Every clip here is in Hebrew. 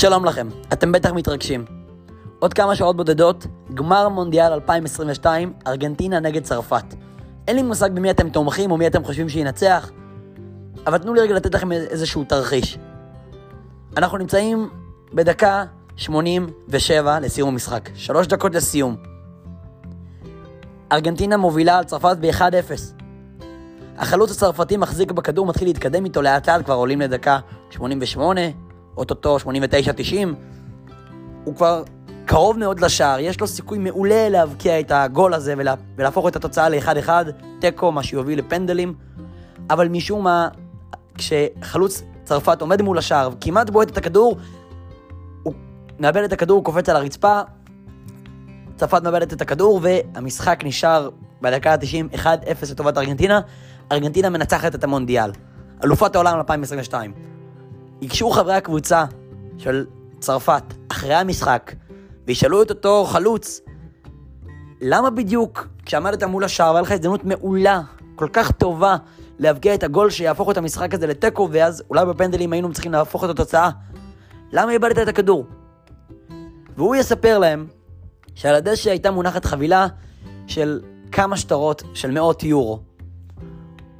שלום לכם, אתם בטח מתרגשים. עוד כמה שעות בודדות, גמר מונדיאל 2022, ארגנטינה נגד צרפת. אין לי מושג במי אתם תומכים או מי אתם חושבים שינצח, אבל תנו לי רגע לתת לכם איזשהו תרחיש. אנחנו נמצאים בדקה 87 לסיום המשחק, שלוש דקות לסיום. ארגנטינה מובילה על צרפת ב-1-0. החלוץ הצרפתי מחזיק בכדור, מתחיל להתקדם איתו לאט לאט, כבר עולים לדקה 88, אוטוטו 89-90. הוא כבר קרוב מאוד לשער, יש לו סיכוי מעולה להבקיע את הגול הזה ולה, ולהפוך את התוצאה ל-1-1, תיקו, מה שיוביל לפנדלים. אבל משום מה, כשחלוץ צרפת עומד מול השער, כמעט בועט את הכדור, הוא מאבד את הכדור, קופץ על הרצפה, צרפת מאבדת את הכדור, והמשחק נשאר בדקה ה-90, 1-0 לטובת ארגנטינה. ארגנטינה מנצחת את המונדיאל. אלופת העולם 2022. ייגשו חברי הקבוצה של צרפת אחרי המשחק, וישאלו את אותו חלוץ, למה בדיוק כשעמדת מול השער והיה לך הזדמנות מעולה, כל כך טובה, להבקיע את הגול שיהפוך את המשחק הזה לתיקו, ואז אולי בפנדלים היינו צריכים להפוך את התוצאה, למה איבדת את הכדור? והוא יספר להם שעל הדשא הייתה מונחת חבילה של כמה שטרות של מאות יורו.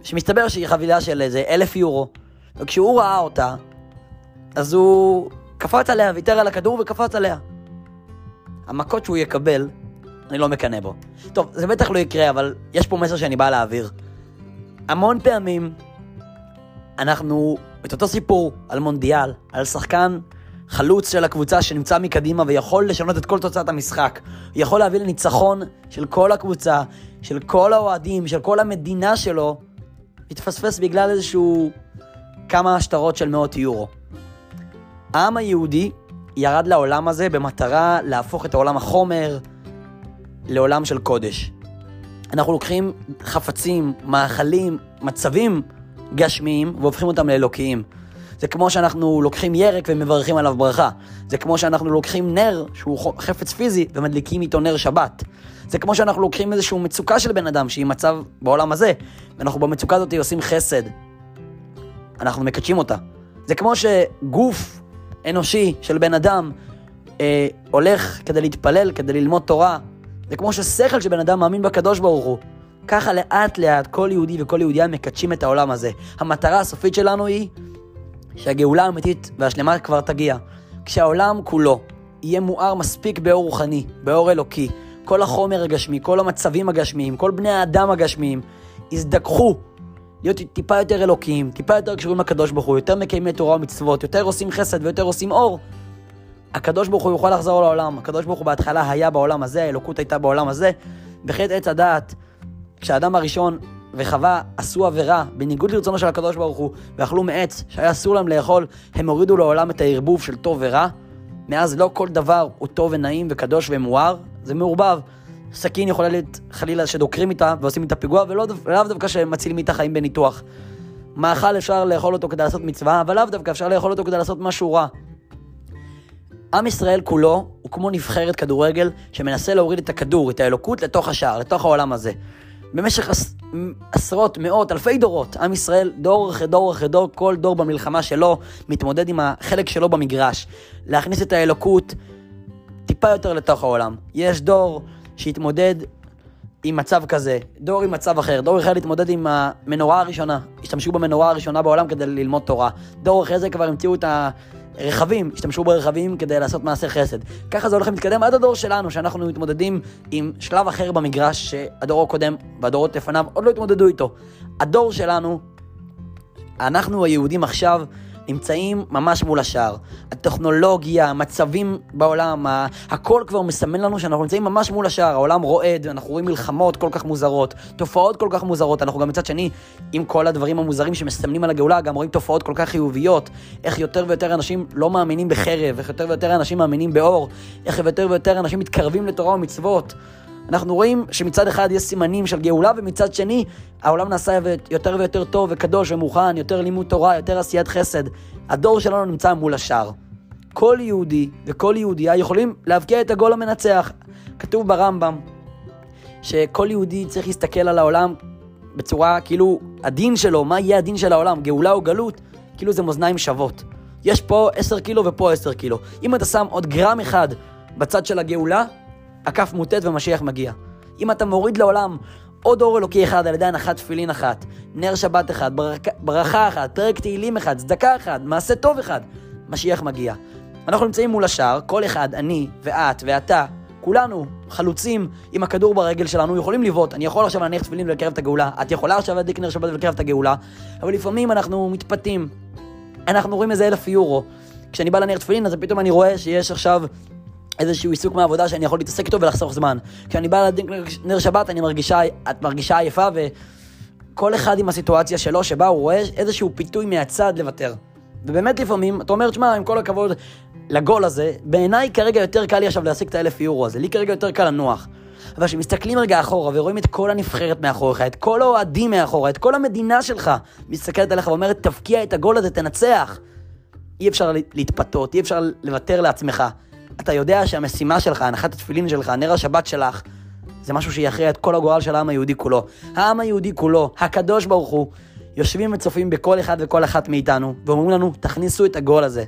שמסתבר שהיא חבילה של איזה אלף יורו, וכשהוא ראה אותה, אז הוא קפץ עליה, ויתר על הכדור וקפץ עליה. המכות שהוא יקבל, אני לא מקנא בו. טוב, זה בטח לא יקרה, אבל יש פה מסר שאני בא להעביר. המון פעמים אנחנו, את אותו סיפור על מונדיאל, על שחקן חלוץ של הקבוצה שנמצא מקדימה ויכול לשנות את כל תוצאת המשחק. יכול להביא לניצחון של כל הקבוצה, של כל האוהדים, של כל המדינה שלו, התפספס בגלל איזשהו כמה שטרות של מאות יורו. העם היהודי ירד לעולם הזה במטרה להפוך את העולם החומר לעולם של קודש. אנחנו לוקחים חפצים, מאכלים, מצבים גשמיים והופכים אותם לאלוקיים. זה כמו שאנחנו לוקחים ירק ומברכים עליו ברכה. זה כמו שאנחנו לוקחים נר, שהוא חפץ פיזי, ומדליקים איתו נר שבת. זה כמו שאנחנו לוקחים איזושהי מצוקה של בן אדם, שהיא מצב בעולם הזה, ואנחנו במצוקה הזאת עושים חסד. אנחנו מקדשים אותה. זה כמו שגוף אנושי של בן אדם אה, הולך כדי להתפלל, כדי ללמוד תורה. זה כמו ששכל של בן אדם מאמין בקדוש ברוך הוא. ככה לאט לאט כל יהודי וכל יהודייה מקדשים את העולם הזה. המטרה הסופית שלנו היא שהגאולה האמיתית והשלמה כבר תגיע. כשהעולם כולו יהיה מואר מספיק באור רוחני, באור אלוקי, כל החומר הגשמי, כל המצבים הגשמיים, כל בני האדם הגשמיים, יזדככו להיות טיפה יותר אלוקיים, טיפה יותר קשורים לקדוש ברוך הוא, יותר מקיימי תורה ומצוות, יותר עושים חסד ויותר עושים אור. הקדוש ברוך הוא יוכל לחזור לעולם. הקדוש ברוך הוא בהתחלה היה בעולם הזה, האלוקות הייתה בעולם הזה. בחטא עץ הדעת, כשהאדם הראשון וחווה עשו עבירה בניגוד לרצונו של הקדוש ברוך הוא, ואכלו מעץ שהיה אסור להם לאכול, הם הורידו לעולם את הערבוב של טוב ורע. מאז לא כל דבר הוא טוב ונעים וקדוש ומואר, זה מעורבב. סכין יכולה להיות חלילה שדוקרים איתה ועושים איתה פיגוע, ולאו דווקא שמצילים איתה חיים בניתוח. מאכל אפשר לאכול אותו כדי לעשות מצווה, אבל לאו דווקא אפשר לאכול אותו כדי לעשות משהו רע. עם ישראל כולו הוא כמו נבחרת כדורגל שמנסה להוריד את הכדור, את האלוקות, לתוך השער, לתוך העולם הזה. במשך עש... עשרות, מאות, אלפי דורות, עם ישראל, דור אחרי דור אחרי דור, כל דור במלחמה שלו, מתמודד עם החלק שלו במגרש. להכניס את האלוקות טיפה יותר לתוך העולם. יש דור שהתמודד עם מצב כזה, דור עם מצב אחר, דור אחד התמודד עם המנורה הראשונה, השתמשו במנורה הראשונה בעולם כדי ללמוד תורה. דור אחרי זה כבר המציאו את ה... רכבים, השתמשו ברכבים כדי לעשות מעשה חסד. ככה זה הולך ומתקדם עד הדור שלנו, שאנחנו מתמודדים עם שלב אחר במגרש שהדור הקודם והדורות לפניו עוד לא התמודדו איתו. הדור שלנו, אנחנו היהודים עכשיו, נמצאים ממש מול השער. הטכנולוגיה, המצבים בעולם, הכל כבר מסמן לנו שאנחנו נמצאים ממש מול השער. העולם רועד, אנחנו רואים מלחמות כל כך מוזרות, תופעות כל כך מוזרות. אנחנו גם מצד שני, עם כל הדברים המוזרים שמסמנים על הגאולה, גם רואים תופעות כל כך חיוביות. איך יותר ויותר אנשים לא מאמינים בחרב, איך יותר ויותר אנשים מאמינים באור, איך יותר ויותר אנשים מתקרבים לתורה ומצוות. אנחנו רואים שמצד אחד יש סימנים של גאולה, ומצד שני העולם נעשה יותר ויותר טוב וקדוש ומוכן, יותר לימוד תורה, יותר עשיית חסד. הדור שלנו נמצא מול השאר. כל יהודי וכל יהודייה יכולים להבקיע את הגול המנצח. כתוב ברמב"ם שכל יהודי צריך להסתכל על העולם בצורה, כאילו, הדין שלו, מה יהיה הדין של העולם, גאולה או גלות, כאילו זה מאזניים שוות. יש פה 10 קילו ופה 10 קילו. אם אתה שם עוד גרם אחד בצד של הגאולה, הכף מוטט ומשיח מגיע. אם אתה מוריד לעולם עוד אור אלוקי אחד על ידי הנחת תפילין אחת, נר שבת אחד, ברכה, ברכה אחת, פרק תהילים אחד, צדקה אחד, מעשה טוב אחד, משיח מגיע. אנחנו נמצאים מול השער, כל אחד, אני ואת ואתה, כולנו חלוצים עם הכדור ברגל שלנו, יכולים לבעוט. אני יכול עכשיו להניח תפילין ולקרב את הגאולה, את יכולה עכשיו להדליק נר שבת ולקרב את הגאולה, אבל לפעמים אנחנו מתפתים. אנחנו רואים איזה אלף יורו. כשאני בא להניח תפילין, אז פתאום אני רואה שיש עכשיו איזשהו עיסוק מהעבודה שאני יכול להתעסק איתו ולחסוך זמן. כשאני בא להדליק נר שבת, אני מרגישה, את מרגישה עייפה, וכל אחד עם הסיטואציה שלו, שבה הוא רואה איזשהו פיתוי מהצד לוותר. ובאמת לפעמים, אתה אומר, תשמע, עם כל הכבוד לגול הזה, בעיניי כרגע יותר קל לי עכשיו להשיג את האלף יורו הזה, לי כרגע יותר קל לנוח. אבל כשמסתכלים רגע אחורה ורואים את כל הנבחרת מאחוריך, את כל האוהדים מאחורה, את כל המדינה שלך מסתכלת עליך ואומרת, תבקיע את הגול הזה, תנצח. אי אפשר להתפתות, אי אפשר לוותר לעצמך. אתה יודע שהמשימה שלך, הנחת התפילין שלך, נר השבת שלך, זה משהו שיכריע את כל הגורל של העם היהודי כולו. העם היהודי כולו, הקדוש ברוך הוא, יושבים וצופים בכל אחד וכל אחת מאיתנו, ואומרים לנו, תכניסו את הגול הזה.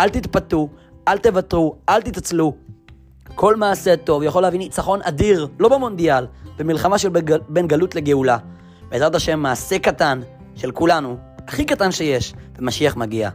אל תתפתו, אל תוותרו, אל תתעצלו. כל מעשה טוב יכול להביא ניצחון אדיר, לא במונדיאל, במלחמה של בין גלות לגאולה. בעזרת השם, מעשה קטן של כולנו, הכי קטן שיש, ומשיח מגיע.